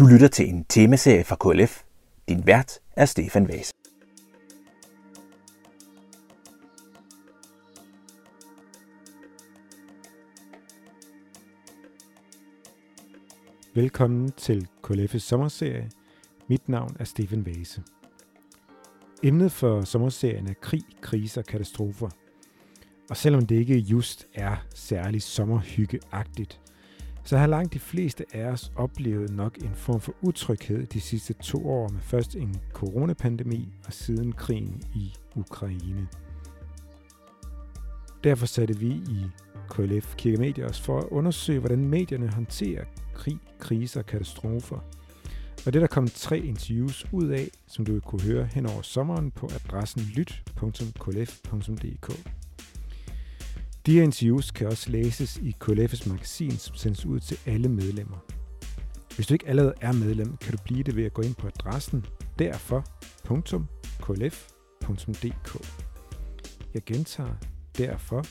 Du lytter til en temaserie fra KLF. Din vært er Stefan Vase. Velkommen til KLF's sommerserie. Mit navn er Stefan Vase. Emnet for sommerserien er krig, kriser og katastrofer. Og selvom det ikke just er særlig sommerhyggeagtigt, så har langt de fleste af os oplevet nok en form for utryghed de sidste to år med først en coronapandemi og siden krigen i Ukraine. Derfor satte vi i KLF Kirkemedier os for at undersøge, hvordan medierne håndterer krig, kriser og katastrofer. Og det er der kommet tre interviews ud af, som du vil kunne høre hen over sommeren på adressen lyt.klf.dk. De her interviews kan også læses i KLF's magasin, som sendes ud til alle medlemmer. Hvis du ikke allerede er medlem, kan du blive det ved at gå ind på adressen derfor.klf.dk. Jeg gentager derfor.klf.dk.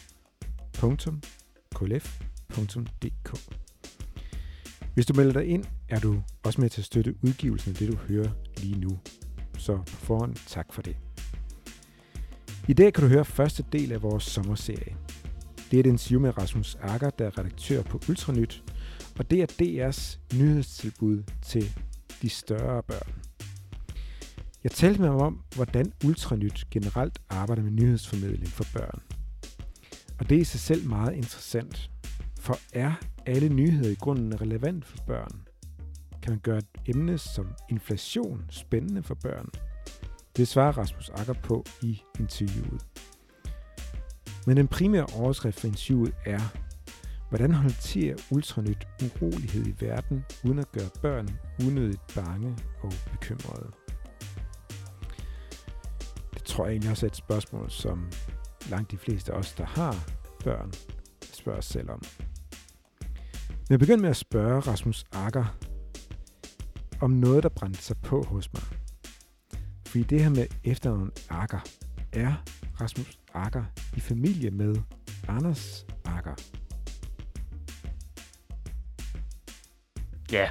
Hvis du melder dig ind, er du også med til at støtte udgivelsen af det, du hører lige nu. Så på forhånd tak for det. I dag kan du høre første del af vores sommerserie. Det er et interview med Rasmus Akker, der er redaktør på Ultranyt, og det er DR's nyhedstilbud til de større børn. Jeg talte med ham om, hvordan Ultranyt generelt arbejder med nyhedsformidling for børn. Og det er i sig selv meget interessant, for er alle nyheder i grunden relevant for børn? Kan man gøre et emne som inflation spændende for børn? Det svarer Rasmus Akker på i interviewet. Men den primære overskrift for interviewet er, hvordan håndterer ultranyt urolighed i verden, uden at gøre børn unødigt bange og bekymrede? Det tror jeg egentlig også er et spørgsmål, som langt de fleste af os, der har børn, spørger os selv om. Men jeg begyndte med at spørge Rasmus Akker om noget, der brændte sig på hos mig. Fordi det her med efternavn Akker, er Rasmus Akker i familie med Anders Akker? Ja,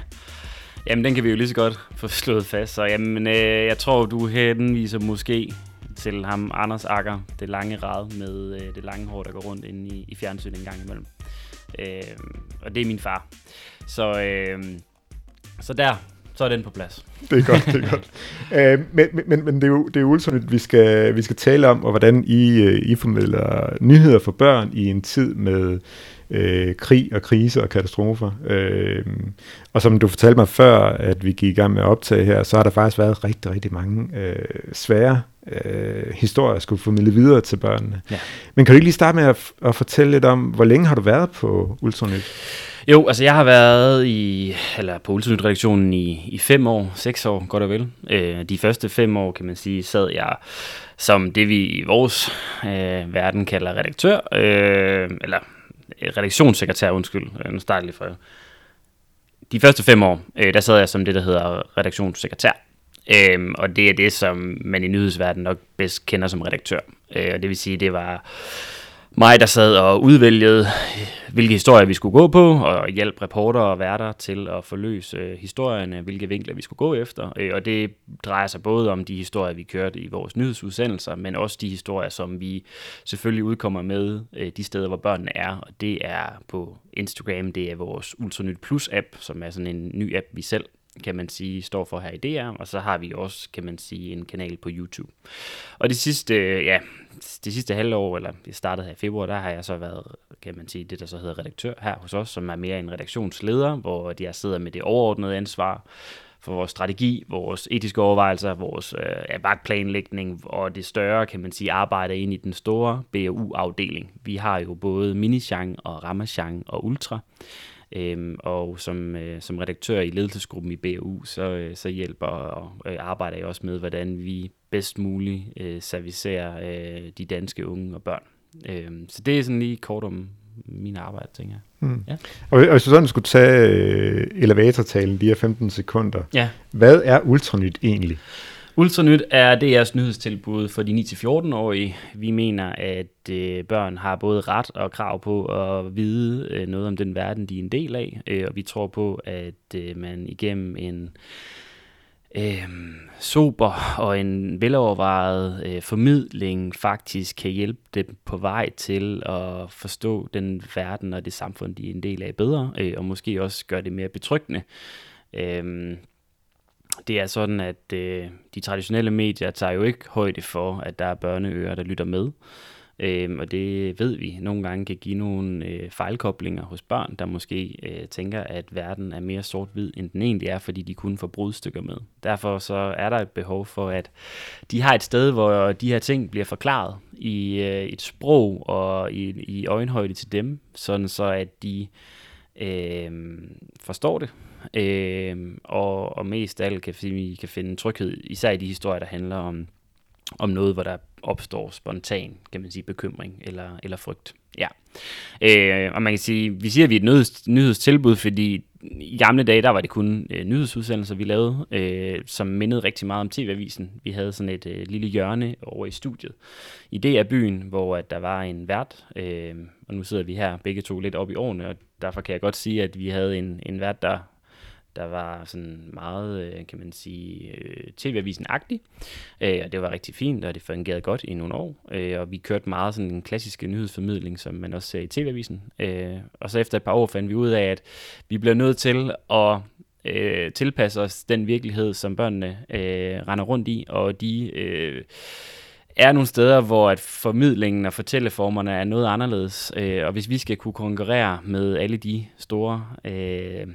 jamen den kan vi jo lige så godt få slået fast. Så jamen, øh, jeg tror, du henviser måske til ham, Anders Akker, det lange rad med øh, det lange hår, der går rundt inde i, i fjernsynet en gang imellem. Øh, og det er min far. Så, øh, så der, så er den på plads. Det er godt, det er godt. Uh, men, men, men det er jo, det er jo vi skal, vi skal tale om, og hvordan I, øh, I formidler nyheder for børn i en tid med uh, krig og kriser og katastrofer. Uh, og som du fortalte mig før, at vi gik i gang med at optage her, så har der faktisk været rigtig, rigtig mange uh, svære uh, historier, at skulle formidle videre til børnene. Ja. Men kan du ikke lige starte med at, at fortælle lidt om, hvor længe har du været på Ultranyt? Jo, altså jeg har været i, eller på Ultranyt-redaktionen i, i fem år, seks år, godt og vel. Øh, de første fem år, kan man sige, sad jeg som det, vi i vores øh, verden kalder redaktør, øh, eller øh, redaktionssekretær, undskyld, øh, nu starter lige for De første fem år, øh, der sad jeg som det, der hedder redaktionssekretær. Øhm, og det er det, som man i nyhedsverdenen nok bedst kender som redaktør. Øh, og det vil sige, det var mig, der sad og udvælgede, hvilke historier vi skulle gå på, og hjælp reporter og værter til at forløse øh, historierne, hvilke vinkler vi skulle gå efter. Øh, og det drejer sig både om de historier, vi kørte i vores nyhedsudsendelser, men også de historier, som vi selvfølgelig udkommer med øh, de steder, hvor børnene er. Og det er på Instagram, det er vores Ultranyt Plus app, som er sådan en ny app, vi selv kan man sige, står for her i DR, og så har vi også, kan man sige, en kanal på YouTube. Og det sidste, øh, ja, det sidste halvår, eller vi startede her i februar, der har jeg så været, kan man sige, det der så hedder redaktør her hos os, som er mere en redaktionsleder, hvor jeg sidder med det overordnede ansvar for vores strategi, vores etiske overvejelser, vores øh, ja, vagtplanlægning og det større, kan man sige, arbejde ind i den store BAU-afdeling. Vi har jo både Minichang og Ramachang og Ultra, Øhm, og som, øh, som redaktør i ledelsesgruppen i BAU, så, øh, så hjælper og øh, arbejder jeg også med, hvordan vi bedst muligt øh, servicerer øh, de danske unge og børn. Øhm, så det er sådan lige kort om min arbejde, tænker jeg. Mm. Ja. Og, og hvis du sådan skulle tage øh, elevatortalen, de her 15 sekunder, ja. hvad er ultranyt egentlig? Ultranyt er DR's nyhedstilbud for de 9-14-årige. Vi mener, at øh, børn har både ret og krav på at vide øh, noget om den verden, de er en del af. Øh, og vi tror på, at øh, man igennem en øh, super og en velovervejet øh, formidling faktisk kan hjælpe dem på vej til at forstå den verden og det samfund, de er en del af bedre, øh, og måske også gøre det mere betryggende. Øh, det er sådan, at øh, de traditionelle medier tager jo ikke højde for, at der er børneører, der lytter med. Øhm, og det ved vi nogle gange kan give nogle øh, fejlkoblinger hos børn, der måske øh, tænker, at verden er mere sort-hvid, end den egentlig er, fordi de kun får brudstykker med. Derfor så er der et behov for, at de har et sted, hvor de her ting bliver forklaret i øh, et sprog og i, i øjenhøjde til dem, sådan så at de øh, forstår det, øh, og, og mest af alt kan vi kan finde tryghed, især i de historier, der handler om, om noget, hvor der opstår spontan, kan man sige, bekymring eller, eller frygt. Ja. Øh, og man kan sige, vi siger, at vi er et nyheds, nyhedstilbud, fordi i gamle dage, der var det kun øh, nyhedsudsendelser, vi lavede, øh, som mindede rigtig meget om TV-avisen. Vi havde sådan et øh, lille hjørne over i studiet i DR-byen, hvor at der var en vært, øh, og nu sidder vi her begge to lidt op i årene, og derfor kan jeg godt sige, at vi havde en, en vært, der der var sådan meget, øh, kan man sige, øh, tv-avisen-agtig, øh, og det var rigtig fint, og det fungerede godt i nogle år, og vi kørte meget sådan en klassisk nyhedsformidling, som man også ser i tv-avisen, og så efter et par år fandt vi ud af, at vi blev nødt til at øh, tilpasse os den virkelighed, som børnene øh, render rundt i, og de øh, er nogle steder, hvor at formidlingen og fortælleformerne er noget anderledes, øh, og hvis vi skal kunne konkurrere med alle de store øh,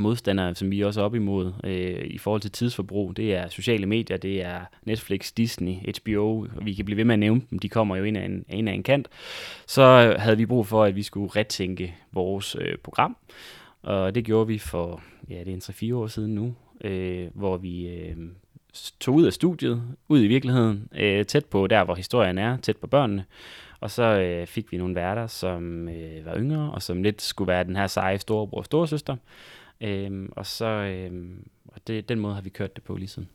modstandere, som vi er også op imod øh, i forhold til tidsforbrug, det er sociale medier, det er Netflix, Disney, HBO, vi kan blive ved med at nævne dem, de kommer jo ind af en, ind af en kant, så havde vi brug for, at vi skulle retænke vores øh, program, og det gjorde vi for, ja, det er en 3-4 år siden nu, øh, hvor vi øh, tog ud af studiet, ud i virkeligheden, øh, tæt på der, hvor historien er, tæt på børnene, og så øh, fik vi nogle værter, som øh, var yngre, og som lidt skulle være den her seje storebror og storesøster, Øhm, og så øhm, og det, den måde har vi kørt det på lige siden.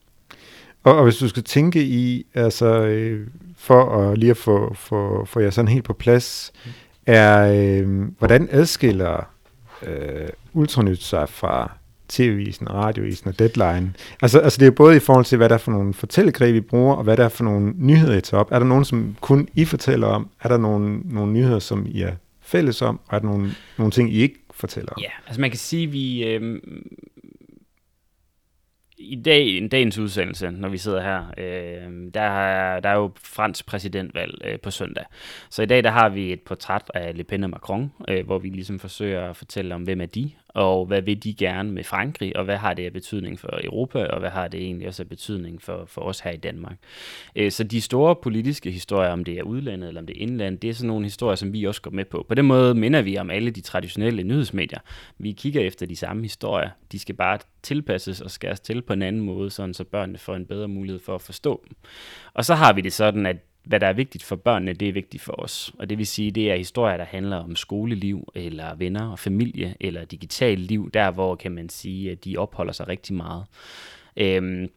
Og, og hvis du skal tænke i, altså øh, for at lige at få, få, få jer sådan helt på plads, mm. er øh, hvordan adskiller øh, Ultranyt sig fra TV-visen, radiovisen og Deadline. Altså, altså det er både i forhold til, hvad der er for nogle fortællegreb, vi bruger, og hvad der er for nogle nyheder, I tager op. Er der nogen, som kun I fortæller om? Er der nogle, nogle nyheder, som I er fælles om? Og er der nogle, nogle ting, I ikke fortæller Ja, altså man kan sige, at vi... Øh, i dag, en dagens udsendelse, når vi sidder her, øh, der, er, der er jo fransk præsidentvalg øh, på søndag. Så i dag der har vi et portræt af Le Pen og Macron, øh, hvor vi ligesom forsøger at fortælle om, hvem er de, og hvad vil de gerne med Frankrig, og hvad har det af betydning for Europa, og hvad har det egentlig også af betydning for, for os her i Danmark. Øh, så de store politiske historier, om det er udlandet eller om det er indland, det er sådan nogle historier, som vi også går med på. På den måde minder vi om alle de traditionelle nyhedsmedier. Vi kigger efter de samme historier. De skal bare tilpasses og skæres til på en anden måde, sådan så børnene får en bedre mulighed for at forstå dem. Og så har vi det sådan, at hvad der er vigtigt for børnene, det er vigtigt for os. Og det vil sige, det er historier, der handler om skoleliv, eller venner og familie, eller digitalt liv, der hvor kan man sige, at de opholder sig rigtig meget. Øhm,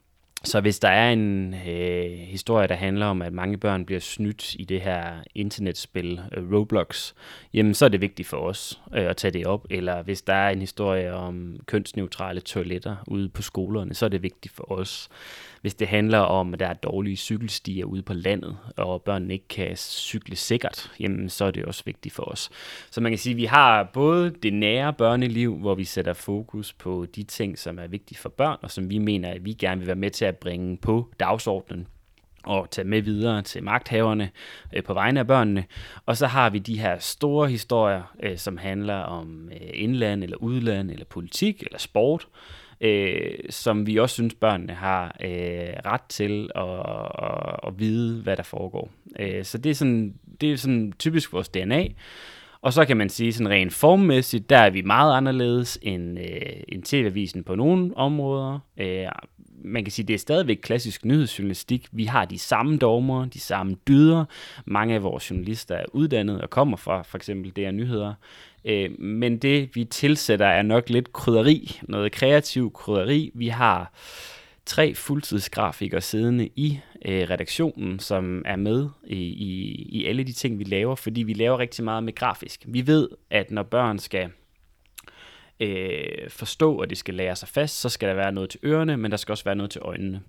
så hvis der er en øh, historie, der handler om, at mange børn bliver snydt i det her internetspil øh, Roblox, jamen så er det vigtigt for os øh, at tage det op. Eller hvis der er en historie om kønsneutrale toiletter ude på skolerne, så er det vigtigt for os. Hvis det handler om, at der er dårlige cykelstier ude på landet, og børnene ikke kan cykle sikkert, jamen så er det også vigtigt for os. Så man kan sige, at vi har både det nære børneliv, hvor vi sætter fokus på de ting, som er vigtige for børn, og som vi mener, at vi gerne vil være med til at bringe på dagsordenen og tage med videre til magthaverne øh, på vegne af børnene. Og så har vi de her store historier, øh, som handler om øh, indland eller udland eller politik eller sport, øh, som vi også synes, børnene har øh, ret til at, at, at vide, hvad der foregår. Øh, så det er, sådan, det er sådan typisk vores DNA. Og så kan man sige, sådan rent formmæssigt, der er vi meget anderledes end, øh, end TV-avisen på nogle områder. Øh, man kan sige, det er stadigvæk klassisk nyhedsjournalistik. Vi har de samme dogmer, de samme dyder. Mange af vores journalister er uddannet og kommer fra for eksempel DR Nyheder. Øh, men det, vi tilsætter, er nok lidt krydderi. Noget kreativ krydderi. Vi har tre fuldtidsgrafikere siddende i øh, redaktionen, som er med i, i, i alle de ting, vi laver, fordi vi laver rigtig meget med grafisk. Vi ved, at når børn skal øh, forstå, at det skal lære sig fast, så skal der være noget til ørerne, men der skal også være noget til øjnene.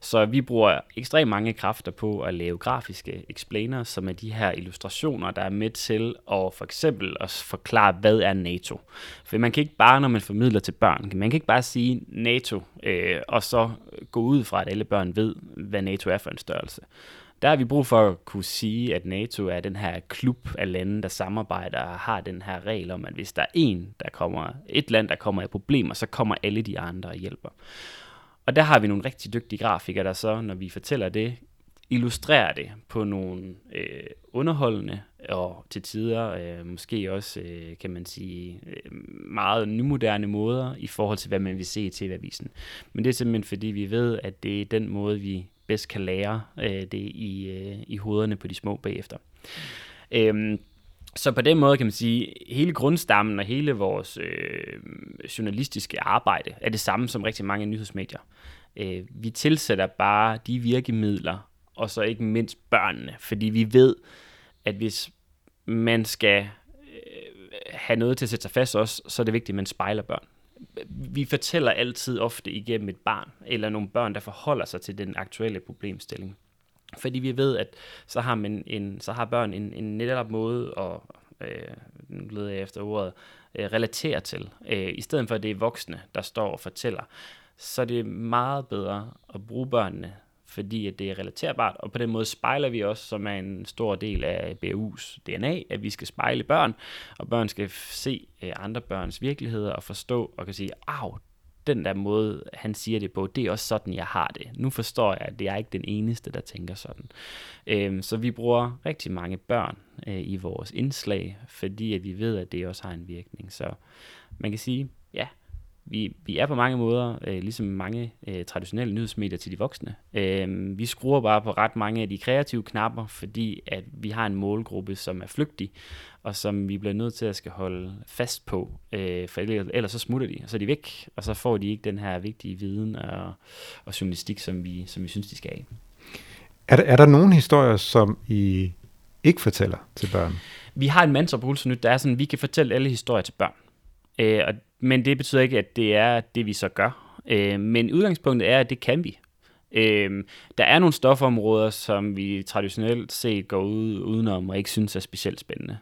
Så vi bruger ekstremt mange kræfter på at lave grafiske explainers, som er de her illustrationer, der er med til at for eksempel at forklare, hvad er NATO. For man kan ikke bare, når man formidler til børn, man kan ikke bare sige NATO, øh, og så gå ud fra, at alle børn ved, hvad NATO er for en størrelse. Der har vi brug for at kunne sige, at NATO er den her klub af lande, der samarbejder og har den her regel om, at hvis der er en, der kommer, et land, der kommer i problemer, så kommer alle de andre og hjælper. Og der har vi nogle rigtig dygtige grafikere, der så, når vi fortæller det, illustrerer det på nogle øh, underholdende og til tider øh, måske også, øh, kan man sige, øh, meget nymoderne måder i forhold til, hvad man vil se i TV-avisen. Men det er simpelthen fordi, vi ved, at det er den måde, vi bedst kan lære øh, det i, øh, i hovederne på de små bagefter. Mm. Øhm, så på den måde kan man sige, hele grundstammen og hele vores øh, journalistiske arbejde er det samme som rigtig mange nyhedsmedier. Øh, vi tilsætter bare de virkemidler, og så ikke mindst børnene, fordi vi ved, at hvis man skal øh, have noget til at sætte sig fast også, så er det vigtigt, at man spejler børn vi fortæller altid ofte igennem et barn, eller nogle børn, der forholder sig til den aktuelle problemstilling. Fordi vi ved, at så har, man en, så har børn en, en netop måde at, øh, nu leder jeg efter ordet, øh, relatere til. Øh, I stedet for at det er voksne, der står og fortæller, så er det meget bedre at bruge børnene fordi at det er relaterbart, og på den måde spejler vi også, som er en stor del af BU's DNA, at vi skal spejle børn, og børn skal se øh, andre børns virkeligheder og forstå og kan sige, af, den der måde, han siger det på, det er også sådan, jeg har det. Nu forstår jeg, at det er ikke den eneste, der tænker sådan. Øhm, så vi bruger rigtig mange børn øh, i vores indslag, fordi at vi ved, at det også har en virkning. Så man kan sige, ja, vi, vi er på mange måder, øh, ligesom mange øh, traditionelle nyhedsmedier til de voksne. Øh, vi skruer bare på ret mange af de kreative knapper, fordi at vi har en målgruppe, som er flygtig, og som vi bliver nødt til at skal holde fast på, øh, for ellers så smutter de, og så er de væk, og så får de ikke den her vigtige viden og, og journalistik, som vi, som vi synes, de skal have. Er der, er der nogle historier, som I ikke fortæller til børn? Vi har en mantra på der er sådan, at vi kan fortælle alle historier til børn. Øh, og, men det betyder ikke, at det er det, vi så gør. Øh, men udgangspunktet er, at det kan vi. Øh, der er nogle stofområder, som vi traditionelt set går ud udenom og ikke synes er specielt spændende.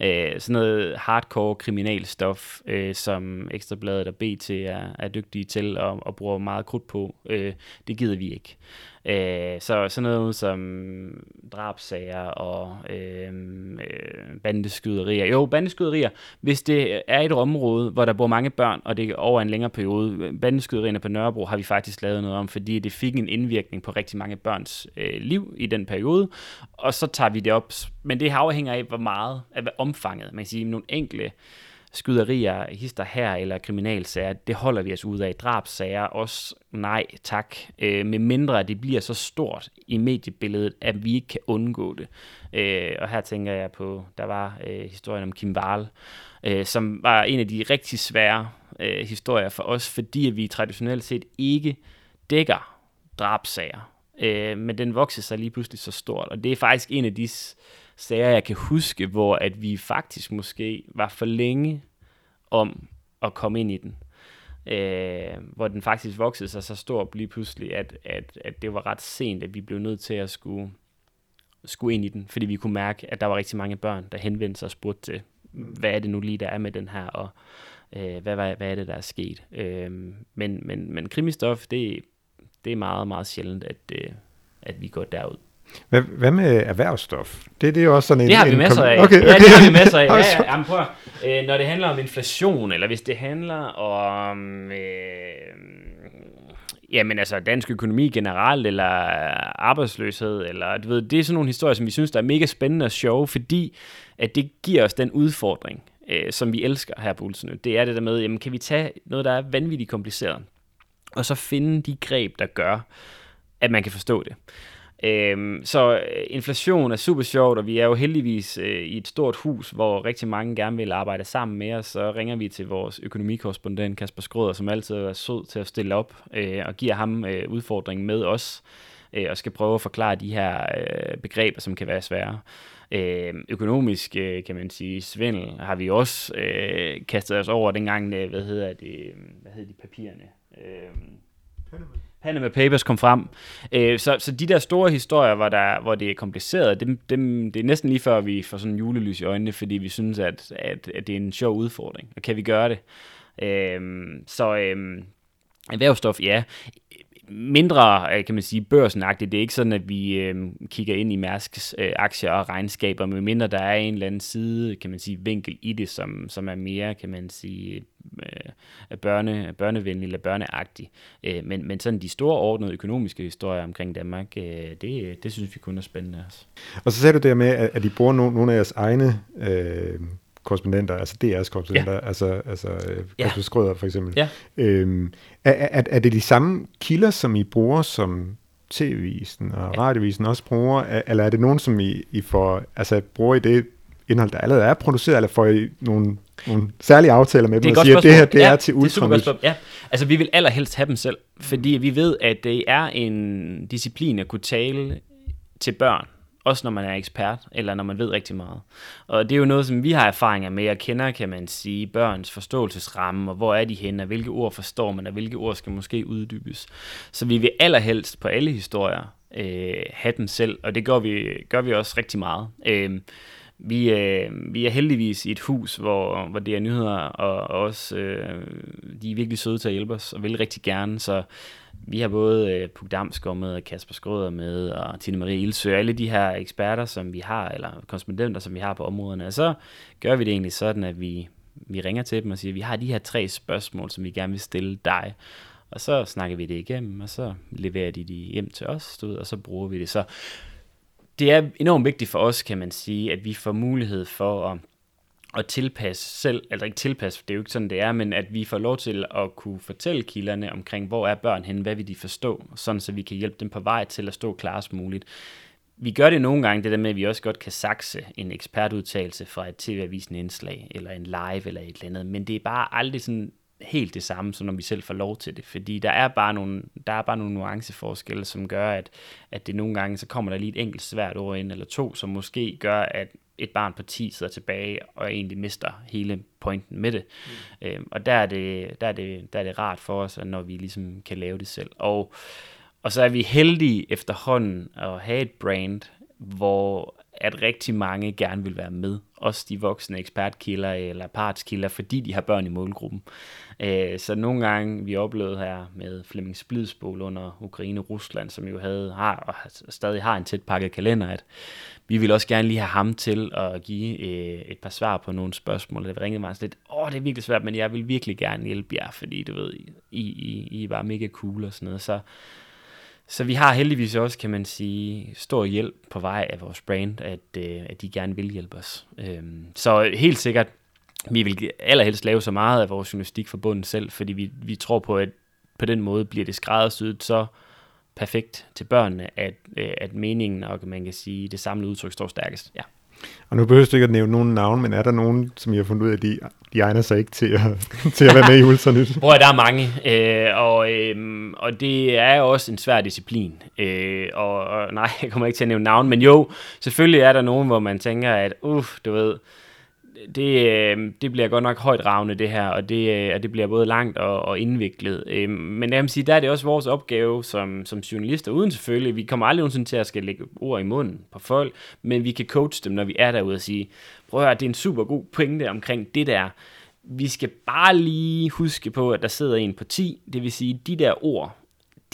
Øh, sådan noget hardcore kriminalstof, øh, som Ekstrabladet og BT er, er dygtige til og, og bruger meget krudt på, øh, det gider vi ikke. Øh, så sådan noget som drabsager og øh, øh, bandeskyderier. Jo, bandeskyderier, hvis det er et område, hvor der bor mange børn, og det er over en længere periode. Bandeskyderierne på Nørrebro har vi faktisk lavet noget om, fordi det fik en indvirkning på rigtig mange børns øh, liv i den periode, og så tager vi det op. Men det afhænger af, hvor meget, af omfanget. Man kan sige, nogle enkle skyderier, hister her eller kriminalsager, det holder vi os ud af. Drabsager også nej tak, øh, med mindre at det bliver så stort i mediebilledet, at vi ikke kan undgå det. Øh, og her tænker jeg på, der var øh, historien om Kim Wahl, øh, som var en af de rigtig svære øh, historier for os, fordi vi traditionelt set ikke dækker drabsager. Øh, men den voksede sig lige pludselig så stort, og det er faktisk en af de sager, jeg kan huske, hvor at vi faktisk måske var for længe om at komme ind i den. Øh, hvor den faktisk voksede sig så stor lige pludselig, at, at, at det var ret sent, at vi blev nødt til at skulle, skulle ind i den, fordi vi kunne mærke, at der var rigtig mange børn, der henvendte sig og spurgte til, hvad er det nu lige, der er med den her, og øh, hvad, hvad, hvad er det, der er sket. Øh, men, men, men krimistof, det, det er meget, meget sjældent, at, øh, at vi går derud. Hvad, hvad med erhvervsstof? Det, det er også sådan en... Det har vi masser af. Okay, okay. Ja, det har vi masser af. Ja, ja. Jamen, prøv, øh, når det handler om inflation, eller hvis det handler om... Øh, jamen altså dansk økonomi generelt, eller arbejdsløshed, eller du ved, det er sådan nogle historier, som vi synes, der er mega spændende og sjove, fordi at det giver os den udfordring, øh, som vi elsker her på Ulsen. Det er det der med, jamen kan vi tage noget, der er vanvittigt kompliceret, og så finde de greb, der gør, at man kan forstå det. Øhm, så øh, inflation er super sjovt, og vi er jo heldigvis øh, i et stort hus, hvor rigtig mange gerne vil arbejde sammen med os. Så ringer vi til vores økonomikorrespondent Kasper Skrøder, som altid er sød til at stille op, øh, og giver ham øh, udfordringen med os, øh, og skal prøve at forklare de her øh, begreber, som kan være svære. Øh, økonomisk, øh, kan man sige, svindel har vi også øh, kastet os over dengang, øh, hvad hedder det, øh, hvad hedder de papirerne? Øh, Panama Papers kom frem. Øh, så, så de der store historier, hvor, der, hvor det er kompliceret, dem, dem, det er næsten lige før, vi får sådan en julelys i øjnene, fordi vi synes, at, at, at det er en sjov udfordring. Og kan vi gøre det? Øh, så øh, erhvervsstof, ja mindre, øh, kan man sige, børsenagtigt. Det er ikke sådan, at vi øh, kigger ind i Mærsks øh, aktier og regnskaber, men mindre der er en eller anden side, kan man sige, vinkel i det, som, som er mere, kan man sige, øh, børne, børnevenlig eller børneagtig. Øh, men, men sådan de store ordnede økonomiske historier omkring Danmark, øh, det, det synes vi kun er spændende. Altså. Og så sagde du der med, at, I bruger no, nogle af jeres egne øh, korrespondenter, altså DR's korrespondenter, ja. altså, altså øh, ja. Kasper Skrøder for eksempel. Ja. Øhm, er, er, er det de samme kilder, som I bruger, som TV-visen og ja. radiovisen også bruger, eller er det nogen, som I, I får, altså bruger I det indhold, der allerede er produceret, eller får I nogle, nogle særlige aftaler med dem, og siger, at det her det ja, er til ultranyt? Ja, altså vi vil allerhelst have dem selv, fordi vi ved, at det er en disciplin at kunne tale til børn, også når man er ekspert, eller når man ved rigtig meget. Og det er jo noget, som vi har erfaringer med, og kender, kan man sige, børns forståelsesramme, og hvor er de henne, og hvilke ord forstår man, og hvilke ord skal måske uddybes. Så vi vil allerhelst på alle historier øh, have dem selv, og det gør vi, gør vi også rigtig meget. Øh, vi, øh, vi er heldigvis i et hus, hvor, hvor det er nyheder, og, og også øh, de er virkelig søde til at hjælpe os, og vil rigtig gerne, så vi har både øh, Puk Damsgaard med, og Kasper Skrøder med, og Tine Marie Ilsø, alle de her eksperter, som vi har, eller korrespondenter, som vi har på områderne. Og så gør vi det egentlig sådan, at vi, vi ringer til dem og siger, vi har de her tre spørgsmål, som vi gerne vil stille dig. Og så snakker vi det igennem, og så leverer de de hjem til os, du ved, og så bruger vi det. Så det er enormt vigtigt for os, kan man sige, at vi får mulighed for at at tilpasse selv, altså ikke tilpasse, det er jo ikke sådan, det er, men at vi får lov til at kunne fortælle kilderne omkring, hvor er børn henne, hvad vil de forstå, sådan så vi kan hjælpe dem på vej til at stå klarest muligt. Vi gør det nogle gange, det der med, at vi også godt kan sakse en ekspertudtalelse fra et tv-avisen indslag, eller en live, eller et eller andet, men det er bare aldrig sådan helt det samme, som når vi selv får lov til det, fordi der er bare nogle, der er bare nogle nuanceforskelle, som gør, at, at det nogle gange, så kommer der lige et enkelt svært ord ind, eller to, som måske gør, at et barn på 10 sidder tilbage og egentlig mister hele pointen med det. Mm. Øhm, og der er det, der, er det, der er det rart for os, når vi ligesom kan lave det selv. Og, og så er vi heldige efterhånden at have et brand, hvor at rigtig mange gerne vil være med. Også de voksne ekspertkilder eller partskilder, fordi de har børn i målgruppen. Øh, så nogle gange, vi oplevede her med Flemming Splidsbol under Ukraine-Rusland, som jo havde, har og stadig har en tæt pakket kalender, at vi vil også gerne lige have ham til at give øh, et par svar på nogle spørgsmål. Det ringede mig lidt, åh, det er virkelig svært, men jeg vil virkelig gerne hjælpe jer, fordi du ved, I, I, I var mega cool og sådan noget. Så, så vi har heldigvis også, kan man sige, stor hjælp på vej af vores brand, at, øh, at de gerne vil hjælpe os. Øhm, så helt sikkert, vi vil allerhelst lave så meget af vores journalistik forbundet selv, fordi vi, vi tror på, at på den måde bliver det skræddersyet så perfekt til børnene, at, øh, at meningen og man kan sige, det samlede udtryk står stærkest. Ja. Og nu behøver du ikke at nævne nogen navn, men er der nogen, som I har fundet ud af, at de, de egner sig ikke til at, til at være med i Ultranyt? Hvor der er mange, øh, og, øh, og det er også en svær disciplin. Øh, og, og nej, jeg kommer ikke til at nævne navn, men jo, selvfølgelig er der nogen, hvor man tænker, at uff, du ved, øh, det øh, det bliver godt nok højt ravne det her, og det, øh, og det bliver både langt og, og indviklet. Øh, men jeg vil sige, der er det også vores opgave som, som journalister, uden selvfølgelig, vi kommer aldrig nogensinde til at skal lægge ord i munden på folk, men vi kan coach dem, når vi er derude og sige, prøv at høre, det er en super god pointe omkring det der. Vi skal bare lige huske på, at der sidder en på 10, det vil sige, de der ord,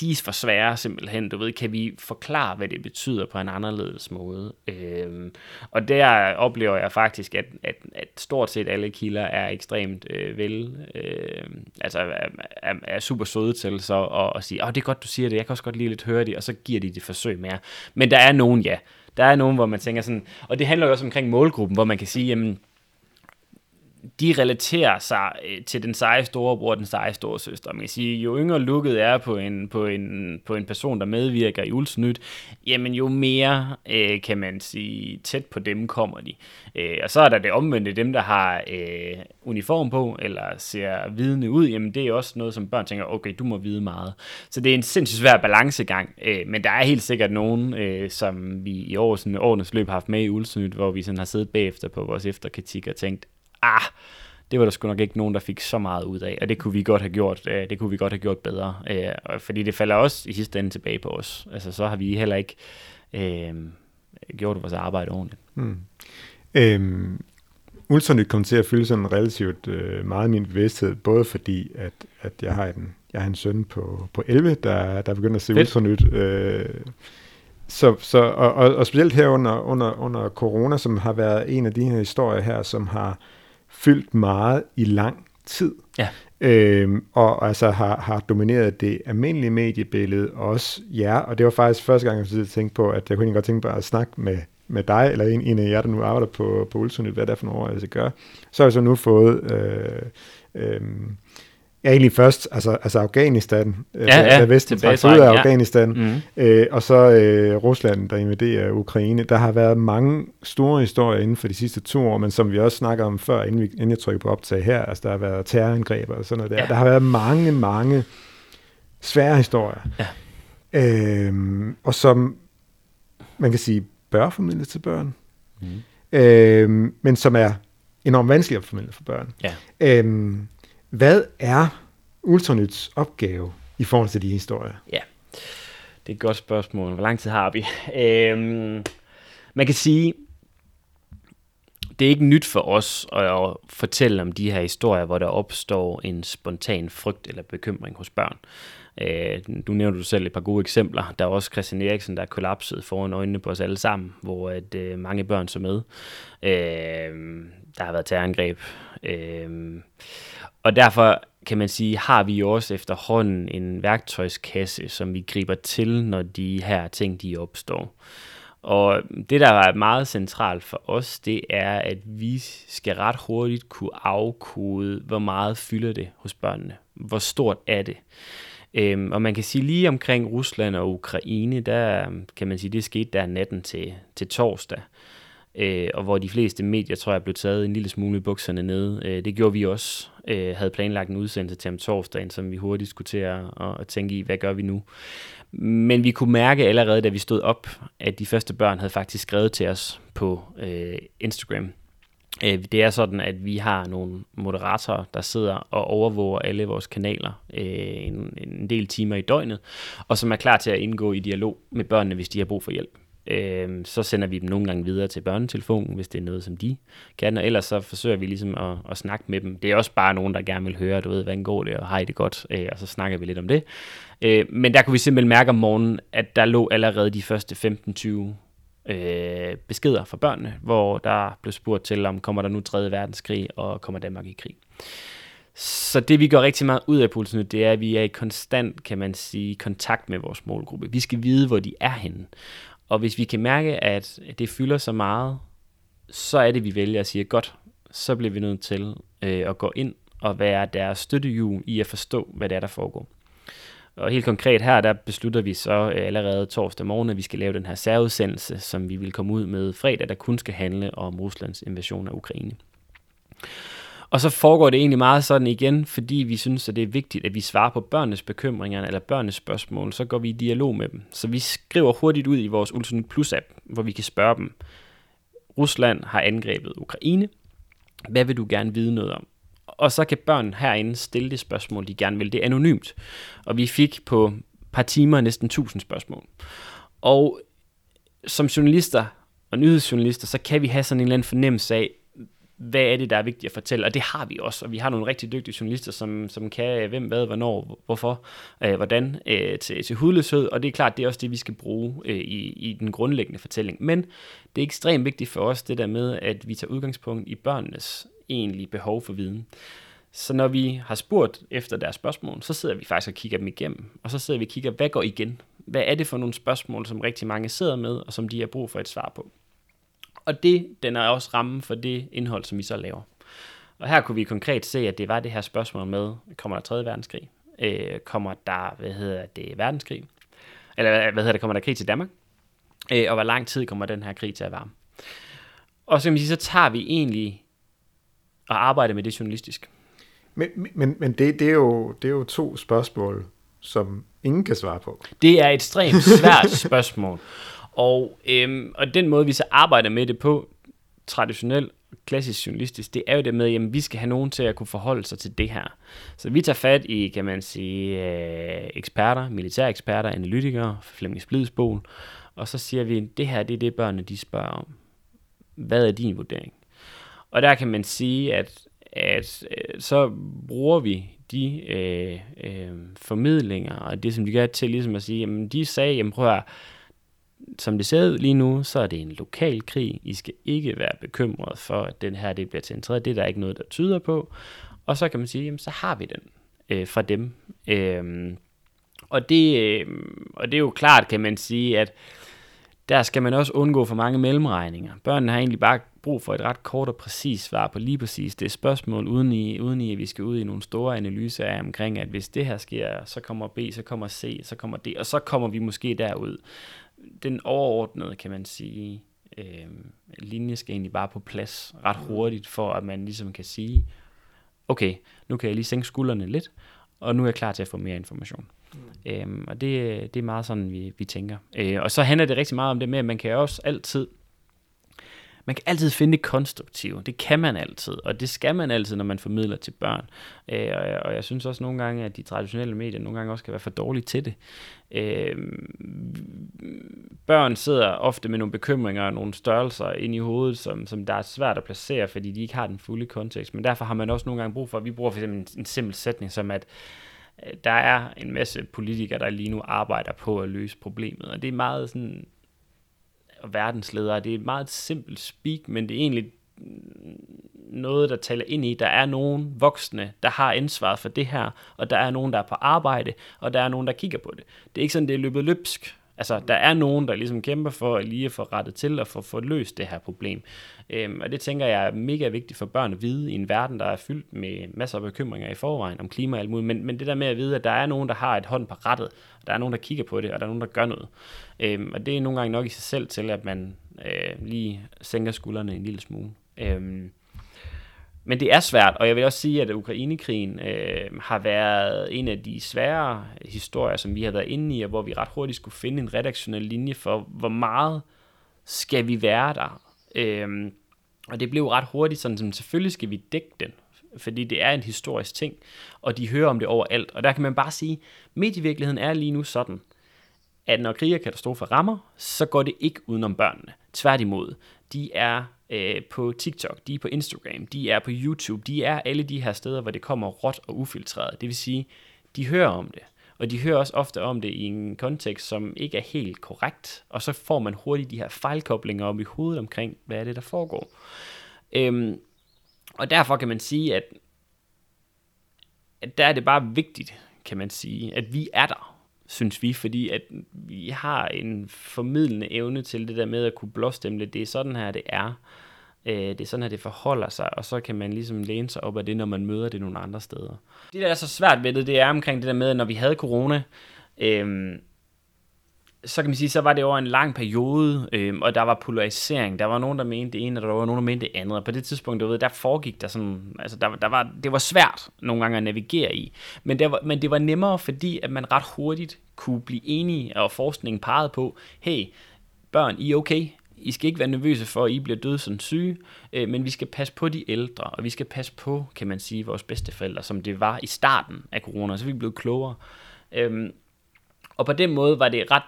de er for svære simpelthen, du ved, kan vi forklare, hvad det betyder på en anderledes måde. Øhm, og der oplever jeg faktisk, at, at, at stort set alle kilder er ekstremt øh, vel, øh, altså er, er, er super søde til så at, at sige, åh, oh, det er godt, du siger det, jeg kan også godt lige lidt høre det, og så giver de det forsøg mere. Men der er nogen, ja, der er nogen, hvor man tænker sådan, og det handler jo også omkring målgruppen, hvor man kan sige, jamen, de relaterer sig øh, til den seje storebror og den seje storesøster. Man kan sige, jo yngre lukket er på en, på en, på en person, der medvirker i Ulsnyt, jamen jo mere, øh, kan man sige, tæt på dem kommer de. Øh, og så er der det omvendte, dem der har øh, uniform på, eller ser vidne ud, jamen det er også noget, som børn tænker, okay, du må vide meget. Så det er en sindssygt svær balancegang, øh, men der er helt sikkert nogen, øh, som vi i år, sådan, årenes løb har haft med i Ulsnyt, hvor vi sådan har siddet bagefter på vores efterkritik og tænkt, ah, det var der sgu nok ikke nogen, der fik så meget ud af, og det kunne vi godt have gjort, øh, det kunne vi godt have gjort bedre, øh, fordi det falder også i sidste ende tilbage på os. Altså så har vi heller ikke øh, gjort vores arbejde ordentligt. Mm. Øhm, Ultranyt kom til at fylde sådan relativt øh, meget min bevidsthed, både fordi, at, at jeg, har en, jeg har en søn på, på 11, der, der begynder at se Fedt. Ultranyt. Øh, så, så, og, og, og specielt her under, under, under corona, som har været en af de her historier her, som har fyldt meget i lang tid. Ja. Øhm, og altså har, har domineret det almindelige mediebillede også ja, og det var faktisk første gang, jeg tænkte på, at jeg kunne godt tænke på at snakke med, med dig, eller en, en af jer, der nu arbejder på, på Ultranyt, hvad det er for nogle skal gøre. Så har jeg så nu fået øh, øh, Ja, egentlig først, altså, altså Afghanistan, øh, ja, ja, da Vesten trak ud af Afghanistan, ja. mm. øh, og så øh, Rusland, der invaderer Ukraine. Der har været mange store historier inden for de sidste to år, men som vi også snakker om før, inden, vi, inden jeg trykker på optag her, altså der har været terrorangreb og sådan noget der. Ja. Der har været mange, mange svære historier. Ja. Øh, og som, man kan sige, bør formidles til børn, mm. øh, men som er enormt vanskeligt at formidle for børn. Ja. Øh, hvad er Ultranyts opgave i forhold til de historier? Ja, det er et godt spørgsmål. Hvor lang tid har vi? Øhm, man kan sige, det er ikke nyt for os at fortælle om de her historier, hvor der opstår en spontan frygt eller bekymring hos børn. Øh, du nævnte du selv et par gode eksempler. Der er også Christian Eriksen, der er kollapset foran øjnene på os alle sammen, hvor at, øh, mange børn så med. Øh, der har været terrorangreb. Øh, og derfor kan man sige, har vi jo også efterhånden en værktøjskasse, som vi griber til, når de her ting de opstår. Og det, der er meget centralt for os, det er, at vi skal ret hurtigt kunne afkode, hvor meget fylder det hos børnene. Hvor stort er det? Øhm, og man kan sige lige omkring Rusland og Ukraine, der øhm, kan man sige, det skete der natten til, til torsdag øh, og hvor de fleste medier, tror jeg, blev taget en lille smule i bukserne nede. Øh, det gjorde vi også. Øh, havde planlagt en udsendelse til om torsdagen, som vi hurtigt skulle til at, at tænke i, hvad gør vi nu? Men vi kunne mærke allerede, da vi stod op, at de første børn havde faktisk skrevet til os på øh, Instagram. Øh, det er sådan, at vi har nogle moderatorer, der sidder og overvåger alle vores kanaler øh, en, en del timer i døgnet, og som er klar til at indgå i dialog med børnene, hvis de har brug for hjælp øh, så sender vi dem nogle gange videre til børnetelefonen, hvis det er noget, som de kan, og ellers så forsøger vi ligesom at, at snakke med dem. Det er også bare nogen, der gerne vil høre, du ved, hvordan går det, og har I det godt, øh, og så snakker vi lidt om det. Øh, men der kunne vi simpelthen mærke om morgenen, at der lå allerede de første 15-20 øh, beskeder fra børnene, hvor der blev spurgt til, om kommer der nu 3. verdenskrig, og kommer Danmark i krig. Så det vi gør rigtig meget ud af pulsen, det er, at vi er i konstant, kan man sige, kontakt med vores målgruppe. Vi skal vide, hvor de er henne. Og hvis vi kan mærke, at det fylder så meget, så er det, vi vælger at sige, godt, så bliver vi nødt til øh, at gå ind og være deres støttehjul i at forstå, hvad det er, der foregår. Og helt konkret her, der beslutter vi så øh, allerede torsdag morgen, at vi skal lave den her særudsendelse, som vi vil komme ud med fredag, der kun skal handle om Ruslands invasion af Ukraine. Og så foregår det egentlig meget sådan igen, fordi vi synes, at det er vigtigt, at vi svarer på børnenes bekymringer eller børnenes spørgsmål, så går vi i dialog med dem. Så vi skriver hurtigt ud i vores Ultranyt Plus app, hvor vi kan spørge dem, Rusland har angrebet Ukraine. Hvad vil du gerne vide noget om? Og så kan børn herinde stille det spørgsmål, de gerne vil. Det er anonymt. Og vi fik på et par timer næsten 1000 spørgsmål. Og som journalister og nyhedsjournalister, så kan vi have sådan en eller anden fornemmelse af, hvad er det, der er vigtigt at fortælle, og det har vi også, og vi har nogle rigtig dygtige journalister, som, som kan øh, hvem, hvad, hvornår, hvorfor, øh, hvordan øh, til, til hudløshed, og det er klart, det er også det, vi skal bruge øh, i, i den grundlæggende fortælling. Men det er ekstremt vigtigt for os, det der med, at vi tager udgangspunkt i børnenes egentlige behov for viden. Så når vi har spurgt efter deres spørgsmål, så sidder vi faktisk og kigger dem igennem, og så sidder vi og kigger, hvad går igen? Hvad er det for nogle spørgsmål, som rigtig mange sidder med, og som de har brug for et svar på? Og det, den er også rammen for det indhold, som vi så laver. Og her kunne vi konkret se, at det var det her spørgsmål med, kommer der 3. verdenskrig? Øh, kommer der, hvad hedder det, verdenskrig? Eller hvad hedder det, kommer der krig til Danmark? Øh, og hvor lang tid kommer den her krig til at varme? Og så kan man sige, så tager vi egentlig og arbejder med det journalistisk. Men, men, men det, det, er jo, det er jo to spørgsmål, som ingen kan svare på. Det er et ekstremt svært spørgsmål. Og, øhm, og den måde, vi så arbejder med det på, traditionelt klassisk journalistisk, det er jo det med, at vi skal have nogen til at kunne forholde sig til det her. Så vi tager fat i, kan man sige, øh, eksperter, militære eksperter, analytikere, Flemming Splidsbol, og så siger vi, det her det er det, børnene de spørger om. Hvad er din vurdering? Og der kan man sige, at, at øh, så bruger vi de øh, øh, formidlinger, og det som de gør til ligesom at sige, jamen de sagde, jamen prøv at som det ser ud lige nu, så er det en lokal krig. I skal ikke være bekymret for, at den her det bliver centreret. Det er der ikke noget, der tyder på. Og så kan man sige, jamen så har vi den øh, fra dem. Øh, og, det, øh, og det er jo klart, kan man sige, at der skal man også undgå for mange mellemregninger. Børnene har egentlig bare brug for et ret kort og præcist svar på lige præcis det spørgsmål, uden i, uden i at vi skal ud i nogle store analyser af omkring, at hvis det her sker, så kommer B, så kommer C, så kommer D, og så kommer vi måske derud. Den overordnede, kan man sige, øh, linje skal egentlig bare på plads ret hurtigt, for at man ligesom kan sige, okay, nu kan jeg lige sænke skuldrene lidt, og nu er jeg klar til at få mere information. Mm. Øhm, og det, det er meget sådan, vi, vi tænker. Øh, og så handler det rigtig meget om det med, at man kan også altid man kan altid finde det konstruktive. Det kan man altid, og det skal man altid, når man formidler til børn. Øh, og, jeg, og jeg synes også nogle gange, at de traditionelle medier nogle gange også kan være for dårlige til det. Øh, børn sidder ofte med nogle bekymringer og nogle størrelser ind i hovedet, som, som der er svært at placere, fordi de ikke har den fulde kontekst. Men derfor har man også nogle gange brug for, at vi bruger for eksempel en, en simpel sætning som, at øh, der er en masse politikere, der lige nu arbejder på at løse problemet, og det er meget sådan og verdensledere. Det er et meget simpelt speak, men det er egentlig noget, der taler ind i, der er nogen voksne, der har ansvaret for det her, og der er nogen, der er på arbejde, og der er nogen, der kigger på det. Det er ikke sådan, det er løbet løbsk. Altså, der er nogen, der ligesom kæmper for at lige få rettet til og få, få løst det her problem. Øhm, og det tænker jeg er mega vigtigt for børn at vide i en verden, der er fyldt med masser af bekymringer i forvejen om klima og alt muligt. Men, men det der med at vide, at der er nogen, der har et hånd på rettet, og der er nogen, der kigger på det, og der er nogen, der gør noget. Øhm, og det er nogle gange nok i sig selv til, at man øh, lige sænker skuldrene en lille smule. Øhm, men det er svært, og jeg vil også sige, at Ukrainekrigen øh, har været en af de svære historier, som vi har været inde i, og hvor vi ret hurtigt skulle finde en redaktionel linje for, hvor meget skal vi være der. Øh, og det blev ret hurtigt sådan, som selvfølgelig skal vi dække den, fordi det er en historisk ting, og de hører om det overalt. Og der kan man bare sige, medievirkeligheden er lige nu sådan, at når krig og katastrofer rammer, så går det ikke udenom børnene. Tværtimod, de er øh, på TikTok, de er på Instagram, de er på YouTube, de er alle de her steder, hvor det kommer råt og ufiltreret. Det vil sige, de hører om det, og de hører også ofte om det i en kontekst, som ikke er helt korrekt, og så får man hurtigt de her fejlkoblinger op i hovedet omkring, hvad er det, der foregår. Øhm, og derfor kan man sige, at, at der er det bare vigtigt, kan man sige, at vi er der, synes vi, fordi at vi har en formidlende evne til det der med at kunne blåstemple, det er sådan her, det er. Øh, det er sådan, her, det forholder sig, og så kan man ligesom læne sig op af det, når man møder det nogle andre steder. Det, der er så svært ved det, det er omkring det der med, at når vi havde corona, øh, så kan man sige, så var det over en lang periode, øh, og der var polarisering. Der var nogen, der mente det ene, og der var nogen, der mente det andet. Og på det tidspunkt, du ved, der foregik der sådan, altså der, der var, det var svært nogle gange at navigere i. Men, der var, men det var nemmere, fordi at man ret hurtigt kunne blive enige, og forskningen pegede på, hey, børn, I er okay. I skal ikke være nervøse for, at I bliver døde som syge, øh, men vi skal passe på de ældre, og vi skal passe på, kan man sige, vores bedsteforældre, som det var i starten af corona, så vi blev klogere. Øhm, og på den måde var det ret,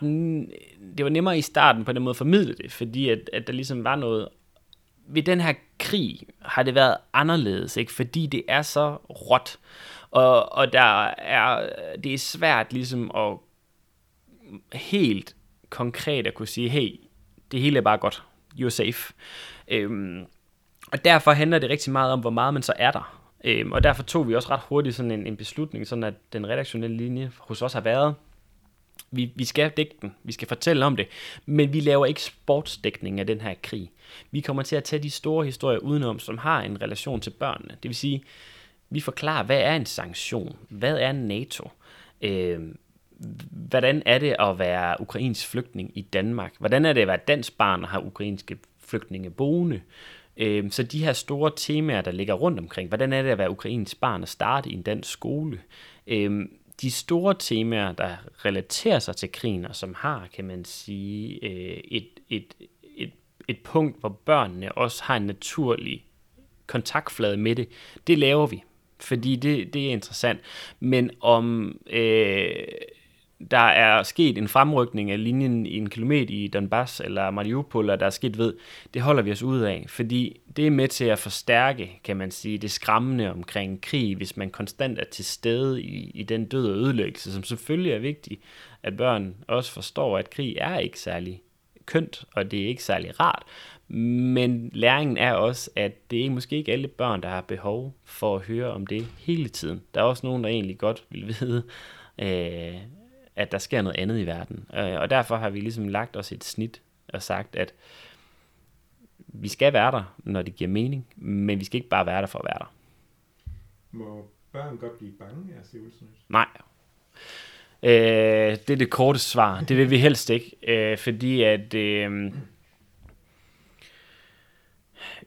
det var nemmere i starten på den måde at formidle det, fordi at, at der ligesom var noget, ved den her krig har det været anderledes, ikke? fordi det er så råt, og, og der er, det er svært ligesom at helt konkret at kunne sige, hey, det hele er bare godt, you're safe. Øhm, og derfor handler det rigtig meget om, hvor meget man så er der. Øhm, og derfor tog vi også ret hurtigt sådan en, en beslutning, sådan at den redaktionelle linje hos os har været, vi, vi skal dække den, vi skal fortælle om det, men vi laver ikke sportsdækning af den her krig. Vi kommer til at tage de store historier udenom, som har en relation til børnene. Det vil sige, vi forklarer, hvad er en sanktion? Hvad er NATO? Øh, hvordan er det at være ukrainsk flygtning i Danmark? Hvordan er det at være dansk barn og have ukrainske flygtninge boende? Øh, så de her store temaer, der ligger rundt omkring, hvordan er det at være ukrainsk barn og starte i en dansk skole? Øh, de store temaer, der relaterer sig til krigen, og som har, kan man sige, øh, et, et, et, et punkt, hvor børnene også har en naturlig kontaktflade med det, det laver vi, fordi det, det er interessant. Men om øh, der er sket en fremrykning af linjen i en kilometer i Donbass eller Mariupol, og der er sket ved, det holder vi os ud af, fordi det er med til at forstærke, kan man sige, det skræmmende omkring krig, hvis man konstant er til stede i, i den død og ødelæggelse, som selvfølgelig er vigtigt, at børn også forstår, at krig er ikke særlig kønt, og det er ikke særlig rart, men læringen er også, at det er måske ikke alle børn, der har behov for at høre om det hele tiden. Der er også nogen, der egentlig godt vil vide, øh, at der sker noget andet i verden. Øh, og derfor har vi ligesom lagt os et snit og sagt, at vi skal være der, når det giver mening, men vi skal ikke bare være der for at være der. Må børn godt blive bange af Seulsnøs? Nej. Øh, det er det korte svar. Det vil vi helst ikke, øh, fordi at... Øh,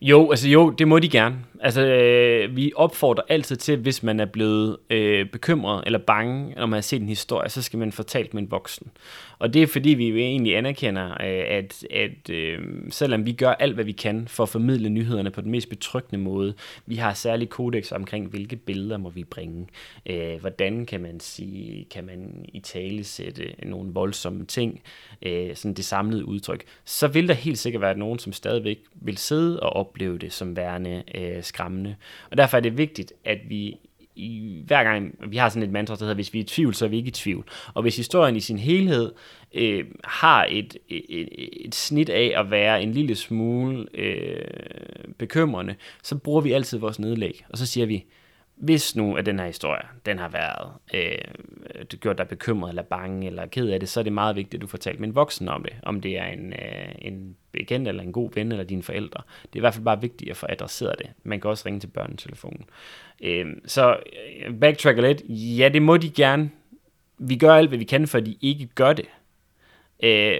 jo, altså jo, det må de gerne. Altså, øh, vi opfordrer altid til, hvis man er blevet øh, bekymret eller bange, når man har set en historie, så skal man fortælle med en voksen. Og det er fordi, vi jo egentlig anerkender, øh, at, at øh, selvom vi gør alt, hvad vi kan for at formidle nyhederne på den mest betryggende måde, vi har særlig kodex omkring, hvilke billeder må vi bringe. Øh, hvordan kan man sige, kan man i tale sætte nogle voldsomme ting, øh, sådan det samlede udtryk. Så vil der helt sikkert være nogen, som stadigvæk vil sidde og opleve det som værende øh, skræmmende. Og derfor er det vigtigt, at vi i, hver gang, vi har sådan et mantra, der hedder, hvis vi er i tvivl, så er vi ikke i tvivl. Og hvis historien i sin helhed øh, har et, et, et snit af at være en lille smule øh, bekymrende, så bruger vi altid vores nedlæg, og så siger vi, hvis nu at den her historie, den har været øh, gjort dig bekymret eller bange eller ked af det, så er det meget vigtigt, at du fortæller med en voksen om det. Om det er en, øh, en bekendt eller en god ven eller dine forældre. Det er i hvert fald bare vigtigt at få adresseret det. Man kan også ringe til børnetelefonen. Øhm, øh, så backtracker lidt. Ja, det må de gerne. Vi gør alt, hvad vi kan, for at de ikke gør det. Øh,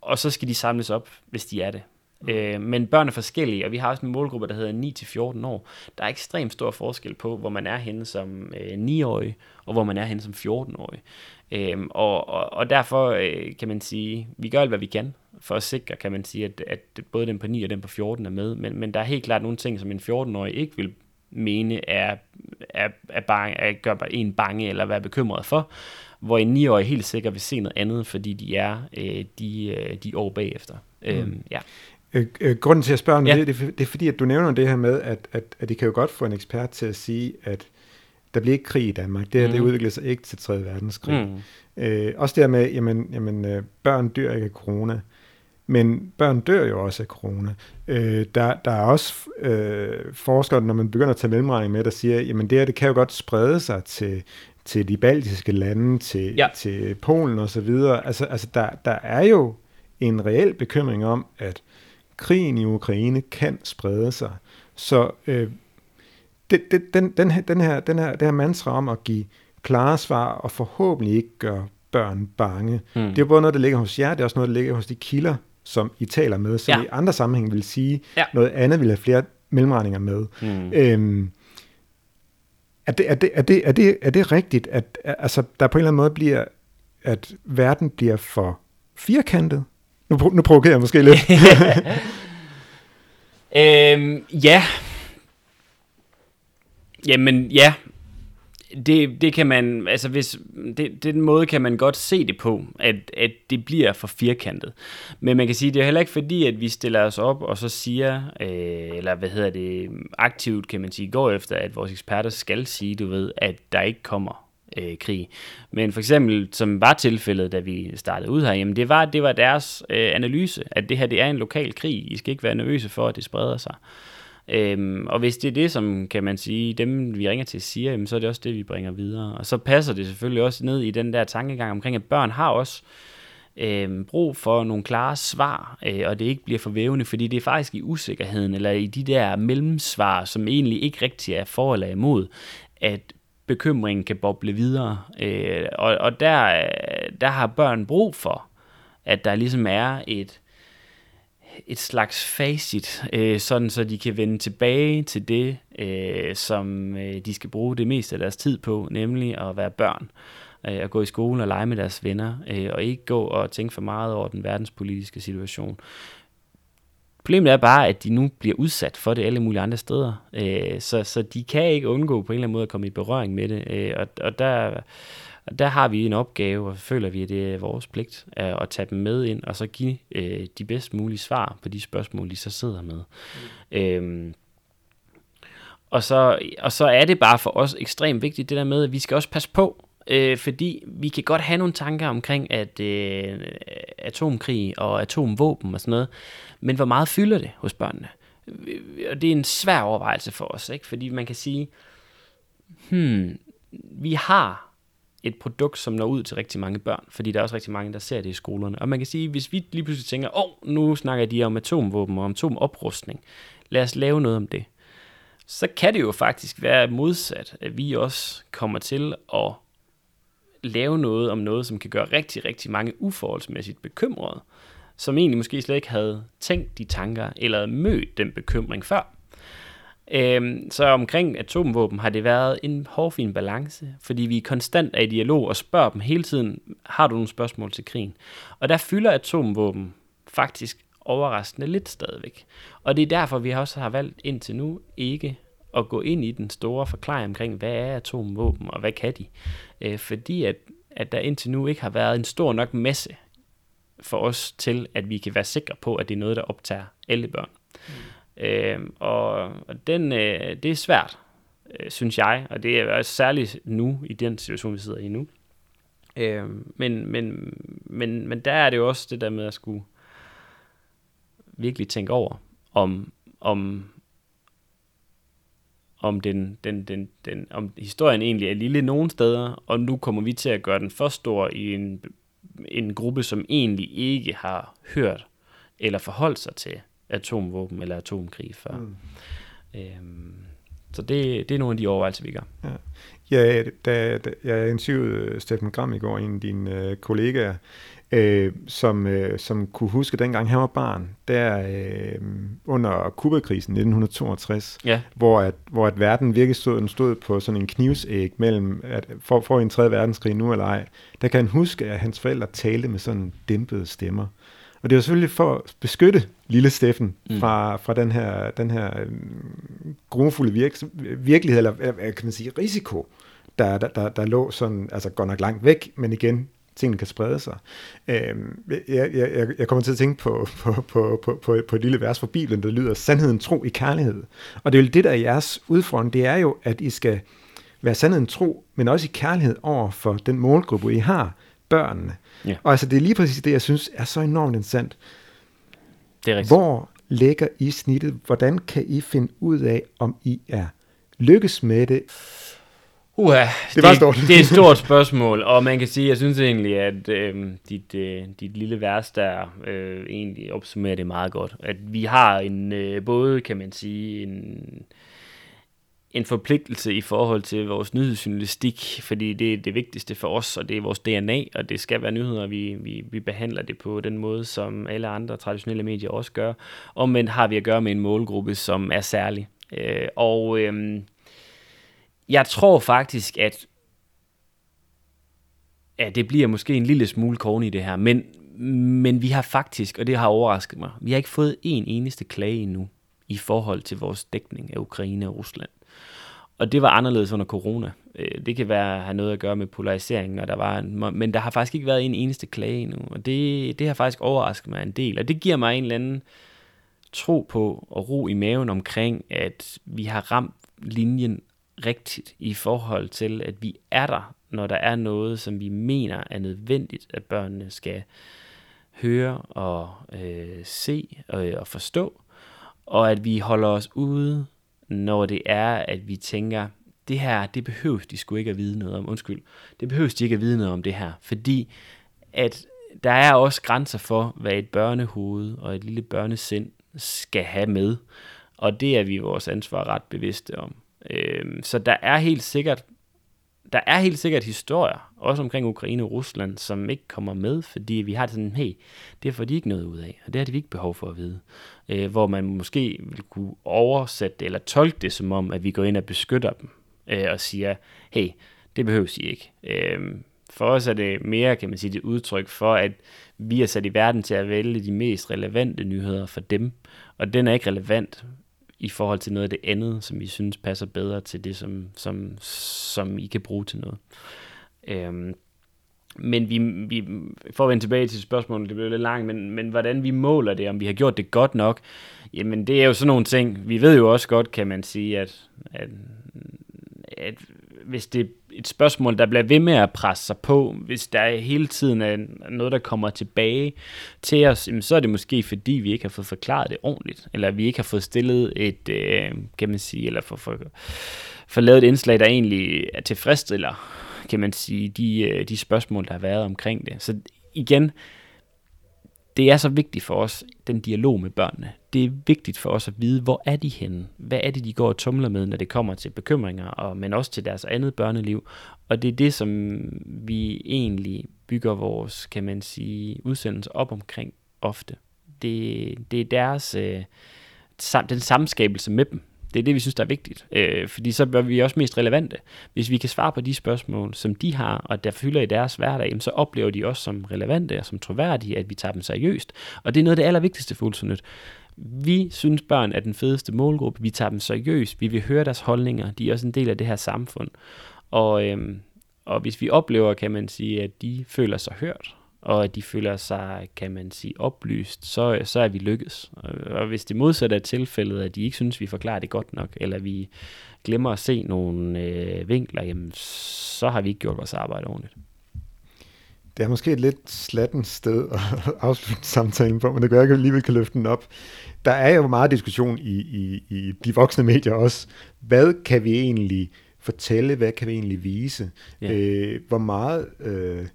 og så skal de samles op, hvis de er det. Mm. Øh, men børn er forskellige, og vi har også en målgruppe, der hedder 9-14 år. Der er ekstremt stor forskel på, hvor man er henne som øh, 9-årig, og hvor man er henne som 14-årig. Øh, og, og, og derfor øh, kan man sige, vi gør alt, hvad vi kan for at sikre, kan man sige, at, at både den på 9 og den på 14 er med. Men, men der er helt klart nogle ting, som en 14-årig ikke vil mene er, er, er, bange, er gør en bange eller være bekymret for, hvor en 9-årig helt sikkert vil se noget andet, fordi de er øh, de, øh, de år bagefter. Mm. Øhm, ja. Øh, øh, grunden til at spørge om ja. det, det, er, det er fordi, at du nævner det her med, at, at, at det kan jo godt få en ekspert til at sige, at der bliver ikke krig i Danmark. Det her, mm. det udvikler sig ikke til 3. verdenskrig. Mm. Øh, også der med, jamen, jamen øh, børn dør ikke af corona. Men børn dør jo også af corona. Øh, der, der er også øh, forskere, når man begynder at tage mellemregning med, der siger, jamen det her, det kan jo godt sprede sig til, til de baltiske lande, til, ja. til Polen og så videre. Altså, altså der, der er jo en reel bekymring om, at krigen i Ukraine kan sprede sig. Så øh, det, det, den, den, her, den, her, den her, det her mantra om at give klare svar og forhåbentlig ikke gøre børn bange, mm. det er både noget, der ligger hos jer, det er også noget, der ligger hos de kilder, som I taler med, som ja. i andre sammenhæng vil sige ja. noget andet, vil have flere mellemregninger med. Mm. Øhm, er, det, er, det, er, det, er, det, er det rigtigt, at altså, der på en eller anden måde bliver, at verden bliver for firkantet? Nu, nu provokerer jeg måske lidt. øhm, ja. Jamen, ja det, det kan man, altså hvis, det, den måde kan man godt se det på, at, at det bliver for firkantet. Men man kan sige, det er heller ikke fordi, at vi stiller os op og så siger, øh, eller hvad hedder det, aktivt kan man sige, går efter, at vores eksperter skal sige, du ved, at der ikke kommer øh, krig. Men for eksempel, som var tilfældet, da vi startede ud her, jamen det var, det var deres øh, analyse, at det her det er en lokal krig. I skal ikke være nervøse for, at det spreder sig. Øhm, og hvis det er det, som kan man sige, dem vi ringer til siger, jamen, så er det også det, vi bringer videre. Og så passer det selvfølgelig også ned i den der tankegang omkring, at børn har også øh, brug for nogle klare svar, øh, og det ikke bliver for vævende, fordi det er faktisk i usikkerheden, eller i de der mellemsvar, som egentlig ikke rigtig er for eller imod, at bekymringen kan boble videre. Øh, og og der, der har børn brug for, at der ligesom er et, et slags facit, øh, sådan så de kan vende tilbage til det, øh, som øh, de skal bruge det meste af deres tid på, nemlig at være børn, øh, at gå i skole og lege med deres venner, øh, og ikke gå og tænke for meget over den verdenspolitiske situation. Problemet er bare, at de nu bliver udsat for det alle mulige andre steder, øh, så, så de kan ikke undgå på en eller anden måde at komme i berøring med det, øh, og, og der der har vi en opgave, og føler vi, at det er vores pligt at, at tage dem med ind, og så give øh, de bedst mulige svar på de spørgsmål, de så sidder med. Mm. Øhm, og, så, og så er det bare for os ekstremt vigtigt, det der med, at vi skal også passe på, øh, fordi vi kan godt have nogle tanker omkring, at øh, atomkrig og atomvåben og sådan noget, men hvor meget fylder det hos børnene? Øh, og det er en svær overvejelse for os, ikke? fordi man kan sige, hmm, vi har et produkt, som når ud til rigtig mange børn, fordi der er også rigtig mange, der ser det i skolerne. Og man kan sige, hvis vi lige pludselig tænker, åh, oh, nu snakker de om atomvåben og om atomoprustning, lad os lave noget om det. Så kan det jo faktisk være modsat, at vi også kommer til at lave noget om noget, som kan gøre rigtig, rigtig mange uforholdsmæssigt bekymrede, som egentlig måske slet ikke havde tænkt de tanker, eller mødt den bekymring før. Øhm, så omkring atomvåben har det været en hårfin balance, fordi vi konstant er i dialog og spørger dem hele tiden, har du nogle spørgsmål til krigen? Og der fylder atomvåben faktisk overraskende lidt stadigvæk. Og det er derfor, vi også har valgt indtil nu ikke at gå ind i den store forklaring omkring, hvad er atomvåben og hvad kan de? Øh, fordi at, at der indtil nu ikke har været en stor nok masse for os til, at vi kan være sikre på, at det er noget, der optager alle børn. Mm. Øh, og og den, øh, det er svært, øh, synes jeg, og det er også særligt nu, i den situation, vi sidder i nu. Øh, men, men, men, men der er det jo også det der med at skulle virkelig tænke over, om, om, om, den, den, den, den, om historien egentlig er lille nogen steder, og nu kommer vi til at gøre den for stor i en, en gruppe, som egentlig ikke har hørt eller forholdt sig til atomvåben eller atomkrig før. Mm. Øhm, så det, det er nogle af de overvejelser, vi gør. Ja, ja da, da, jeg interviewede Steffen Gram i går, en af dine øh, kollegaer, øh, som, øh, som kunne huske, dengang han var barn, der øh, under Kubakrisen 1962, ja. hvor, at, hvor at verden virkelig stod, den stod på sådan en knivsæg mellem, at for, for en tredje verdenskrig nu eller ej, der kan han huske, at hans forældre talte med sådan dæmpede stemmer. Og det var selvfølgelig for at beskytte lille Steffen mm. fra, fra den her, den her øh, grumfulde virk, virkelighed, eller hvad kan man sige, risiko, der, der, der, der lå sådan, altså godt nok langt væk, men igen, tingene kan sprede sig. Øhm, jeg, jeg, jeg kommer til at tænke på, på, på, på, på, på et lille vers fra Bibelen, der lyder, sandheden tro i kærlighed. Og det er jo det, der er jeres udfordring, det er jo, at I skal være sandheden tro, men også i kærlighed over for den målgruppe, I har, børnene. Ja. Og altså, det er lige præcis det, jeg synes er så enormt interessant. Det er rigtigt. Hvor lægger I snittet? Hvordan kan I finde ud af, om I er lykkes med det? Uha, det, det, stort. det er et stort spørgsmål, og man kan sige, jeg synes egentlig, at øh, dit, øh, dit lille vers der øh, egentlig opsummerer det meget godt. At vi har en øh, både, kan man sige, en, en forpligtelse i forhold til vores nyhedsjournalistik, fordi det er det vigtigste for os, og det er vores DNA, og det skal være nyheder, vi, vi, vi behandler det på den måde, som alle andre traditionelle medier også gør. Og men har vi at gøre med en målgruppe, som er særlig. Øh, og øh, jeg tror faktisk, at ja, det bliver måske en lille smule corny det her, men, men vi har faktisk, og det har overrasket mig, vi har ikke fået en eneste klage endnu i forhold til vores dækning af Ukraine og Rusland. Og det var anderledes under corona. Øh, det kan være have noget at gøre med polariseringen, og der var en, men der har faktisk ikke været en eneste klage endnu. Og det, det har faktisk overrasket mig en del. Og det giver mig en eller anden tro på og ro i maven omkring, at vi har ramt linjen rigtigt i forhold til, at vi er der, når der er noget, som vi mener er nødvendigt, at børnene skal høre og øh, se og, og forstå. og at vi holder os ude, når det er, at vi tænker, det her, det behøves de skulle ikke at vide noget om. Undskyld. Det behøves de ikke at vide noget om det her. Fordi at der er også grænser for, hvad et børnehoved og et lille børnesind skal have med. Og det er vi vores ansvar ret bevidste om. Øhm, så der er helt sikkert der er helt sikkert historier, også omkring Ukraine og Rusland, som ikke kommer med, fordi vi har det sådan, hey, det får de ikke noget ud af, og det har de ikke behov for at vide. Øh, hvor man måske vil kunne oversætte det, eller tolke det som om, at vi går ind og beskytter dem, øh, og siger, hey, det behøver I ikke. Øh, for os er det mere, kan man sige, det udtryk for, at vi er sat i verden til at vælge de mest relevante nyheder for dem, og den er ikke relevant i forhold til noget af det andet, som vi synes passer bedre til det, som, som, som I kan bruge til noget. Øhm, men vi, vi, for at vende tilbage til spørgsmålet, det blev lidt langt, men, men hvordan vi måler det, om vi har gjort det godt nok, jamen det er jo sådan nogle ting. Vi ved jo også godt, kan man sige, at, at, at hvis det er et spørgsmål, der bliver ved med at presse sig på, hvis der hele tiden er noget, der kommer tilbage til os, så er det måske fordi, vi ikke har fået forklaret det ordentligt, eller vi ikke har fået stillet et, øh, kan man sige, eller for, for, for lavet et indslag, der egentlig er tilfredsstiller, kan man sige, de, øh, de spørgsmål, der har været omkring det. Så igen, det er så vigtigt for os, den dialog med børnene. Det er vigtigt for os at vide, hvor er de henne? Hvad er det, de går og tumler med, når det kommer til bekymringer, og, men også til deres andet børneliv? Og det er det, som vi egentlig bygger vores, kan man sige, udsendelse op omkring ofte. Det, det er deres, øh, den samskabelse med dem, det er det, vi synes, der er vigtigt. Øh, fordi så bliver vi også mest relevante. Hvis vi kan svare på de spørgsmål, som de har, og der fylder i deres hverdag, så oplever de også som relevante og som troværdige, at vi tager dem seriøst. Og det er noget af det allervigtigste for Vi synes, børn er den fedeste målgruppe. Vi tager dem seriøst. Vi vil høre deres holdninger. De er også en del af det her samfund. Og, øhm, og hvis vi oplever, kan man sige, at de føler sig hørt, og at de føler sig, kan man sige, oplyst, så, så er vi lykkedes. Og hvis det modsatte er tilfældet, at de ikke synes, vi forklarer det godt nok, eller vi glemmer at se nogle øh, vinkler, jamen, så har vi ikke gjort vores arbejde ordentligt. Det er måske et lidt slatten sted at afslutte samtalen på, men det gør, at jeg alligevel kan løfte den op. Der er jo meget diskussion i, i, i de voksne medier også. Hvad kan vi egentlig fortælle? Hvad kan vi egentlig vise? Ja. Øh, hvor meget... Øh,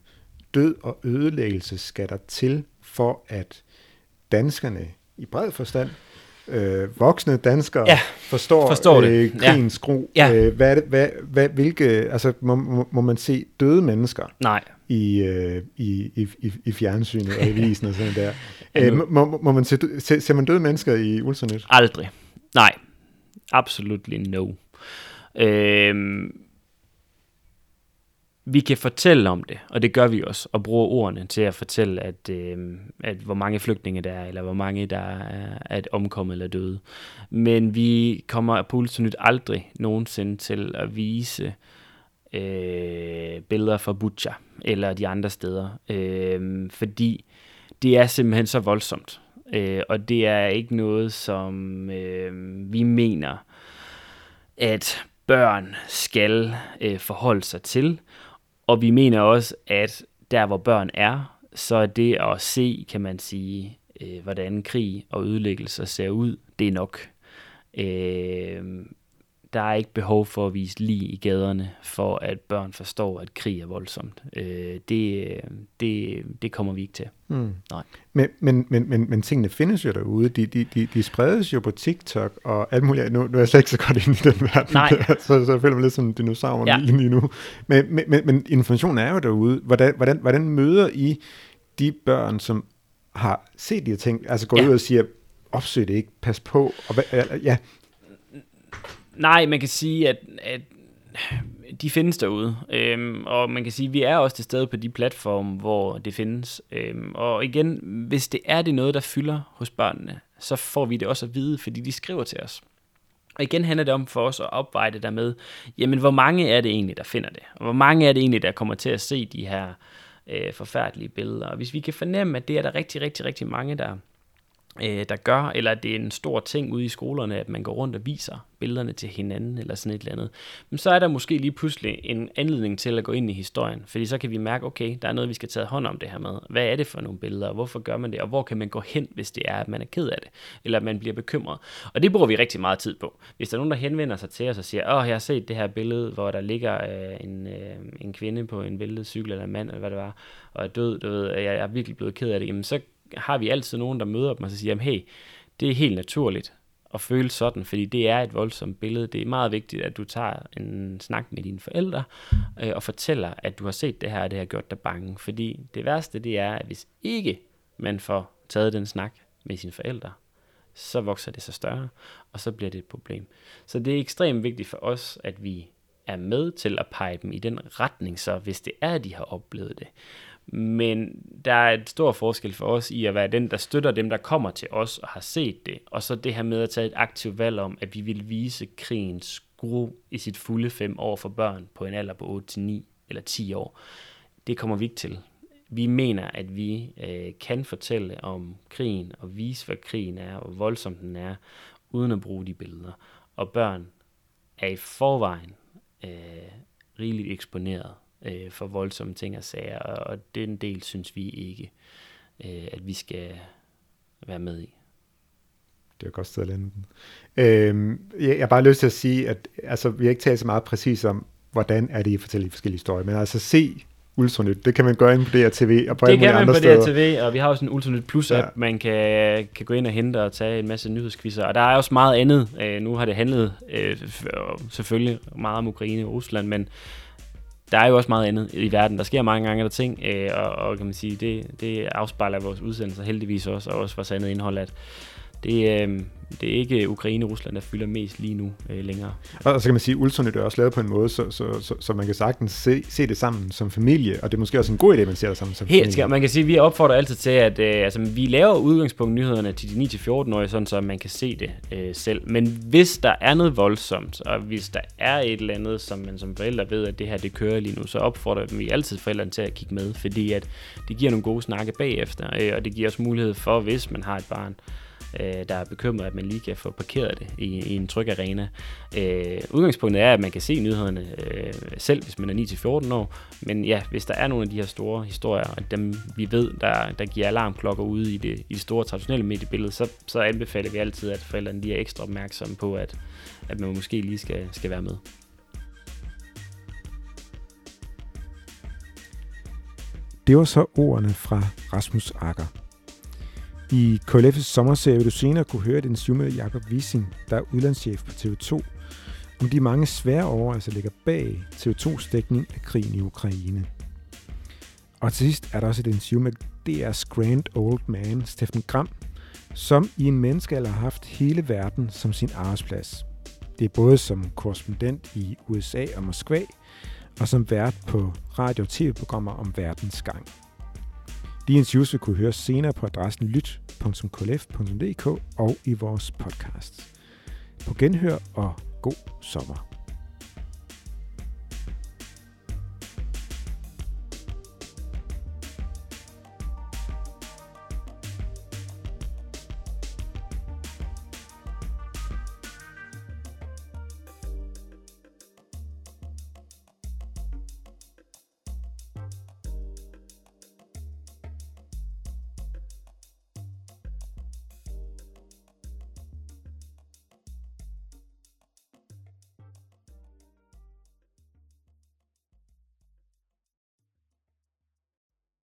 død og ødelæggelse skal der til, for at danskerne i bred forstand, øh, voksne danskere, ja, forstår, forstår øh, krigens ja. gro. Ja. Øh, hvad, hvad, hvad, hvilke, altså, må, må, man se døde mennesker Nej. I, øh, i, i, i, i fjernsynet og i visen og sådan der? Øh, må, må man se, se, ser man døde mennesker i Ultranet? Aldrig. Nej. Absolut no. Øh, vi kan fortælle om det, og det gør vi også, og bruger ordene til at fortælle, at, øh, at hvor mange flygtninge der er, eller hvor mange der er at omkommet eller døde. Men vi kommer på Nyt aldrig nogensinde til at vise øh, billeder fra Butcha eller de andre steder, øh, fordi det er simpelthen så voldsomt, øh, og det er ikke noget, som øh, vi mener, at børn skal øh, forholde sig til, og vi mener også, at der hvor børn er, så er det at se, kan man sige, øh, hvordan krig og ødelæggelser ser ud, det er nok. Øh, der er ikke behov for at vise lige i gaderne, for at børn forstår, at krig er voldsomt. Øh, det, det, det kommer vi ikke til. Mm. Nej. Men, men, men, men, men tingene findes jo derude. De, de, de, de spredes jo på TikTok og alt muligt. Nu, nu er jeg slet ikke så godt inde i den verden. Nej. så, så jeg føler mig lidt som en dinosaur ja. lige nu. Men, men, men, men informationen er jo derude. Hvordan, hvordan, hvordan møder I de børn, som har set de her ting, altså går ja. ud og siger, opsøg det ikke, pas på, og hvad, ja, Nej, man kan sige, at, at de findes derude, øhm, og man kan sige, at vi er også til stede på de platforme, hvor det findes. Øhm, og igen, hvis det er det noget, der fylder hos børnene, så får vi det også at vide, fordi de skriver til os. Og igen handler det om for os at opveje det der med, jamen hvor mange er det egentlig, der finder det? Og hvor mange er det egentlig, der kommer til at se de her øh, forfærdelige billeder? Og hvis vi kan fornemme, at det er der rigtig, rigtig, rigtig mange, der, øh, der gør, eller det er en stor ting ude i skolerne, at man går rundt og viser billederne til hinanden, eller sådan et eller andet, men så er der måske lige pludselig en anledning til at gå ind i historien, fordi så kan vi mærke, okay, der er noget, vi skal tage hånd om det her med. Hvad er det for nogle billeder, og hvorfor gør man det, og hvor kan man gå hen, hvis det er, at man er ked af det, eller at man bliver bekymret. Og det bruger vi rigtig meget tid på. Hvis der er nogen, der henvender sig til os og siger, åh, jeg har set det her billede, hvor der ligger øh, en, øh, en kvinde på en væltet cykel, eller en mand, eller hvad det var, og er død, du ved, jeg er virkelig blevet ked af det, jamen så har vi altid nogen, der møder dem og så siger, hey, det er helt naturligt at føle sådan, fordi det er et voldsomt billede. Det er meget vigtigt, at du tager en snak med dine forældre øh, og fortæller, at du har set det her, og det har gjort dig bange. Fordi det værste, det er, at hvis ikke man får taget den snak med sine forældre, så vokser det sig større, og så bliver det et problem. Så det er ekstremt vigtigt for os, at vi er med til at pege dem i den retning, så hvis det er, at de har oplevet det. Men der er et stor forskel for os i at være den, der støtter dem, der kommer til os og har set det. Og så det her med at tage et aktivt valg om, at vi vil vise krigens gru i sit fulde fem år for børn på en alder på 8-9 eller 10 år. Det kommer vi ikke til. Vi mener, at vi øh, kan fortælle om krigen og vise, hvad krigen er og hvor voldsom den er, uden at bruge de billeder. Og børn er i forvejen øh, rigeligt eksponeret øh, for voldsomme ting og sager, og, og den del synes vi ikke, øh, at vi skal være med i. Det er et godt sted at lande den. Øh, jeg, jeg har bare lyst til at sige, at altså, vi har ikke talt så meget præcis om, hvordan er det, I fortæller de forskellige historier, men altså se Ultranyt, det kan man gøre ind på DRTV og på Det kan man på steder. DRTV, og vi har også en Ultranyt Plus app, ja. man kan, kan gå ind og hente og tage en masse nyhedsquizzer. Og der er også meget andet. Øh, nu har det handlet øh, selvfølgelig meget om Ukraine og Rusland, men der er jo også meget andet i verden. Der sker mange gange der ting, øh, og, og kan man sige, det, det afspejler vores udsendelser heldigvis også, og også vores andet indhold, at det, øh, det er ikke Ukraine og Rusland, der fylder mest lige nu øh, længere. Og så kan man sige, at Ultranyt er også lavet på en måde, så, så, så, så man kan sagtens se, se det sammen som familie, og det er måske også en god idé, at man ser det sammen som Helt familie. Man kan sige, at vi opfordrer altid til, at øh, altså, vi laver udgangspunkt nyhederne til de 9-14-årige, sådan så man kan se det øh, selv. Men hvis der er noget voldsomt, og hvis der er et eller andet, som man som forældre ved, at det her det kører lige nu, så opfordrer vi altid forældrene til at kigge med, fordi at det giver nogle gode snakke bagefter, øh, og det giver også mulighed for, hvis man har et barn, øh, der er bekymret, at man lige kan få parkeret det i, i en tryg arena. Øh, udgangspunktet er, at man kan se nyhederne øh, selv, hvis man er 9-14 år, men ja, hvis der er nogle af de her store historier, og dem vi ved, der, der giver alarmklokker ude i det, i det store traditionelle mediebillede, så, så anbefaler vi altid, at forældrene lige er ekstra opmærksomme på, at, at man måske lige skal, skal være med. Det var så ordene fra Rasmus Akker. I KLF's sommerserie vil du senere kunne høre et interview med Jakob Wissing, der er udlandschef på TV2, om de mange svære overvejelser, ligger bag TV2's dækning af krigen i Ukraine. Og til sidst er der også et interview med DR's Grand Old Man, Steffen Gram, som i en menneskealder har haft hele verden som sin arbejdsplads. Det er både som korrespondent i USA og Moskva, og som vært på radio- og tv-programmer om verdens gang. De interviews vil kunne høres senere på adressen lyt.klf.dk og i vores podcast. På genhør og god sommer.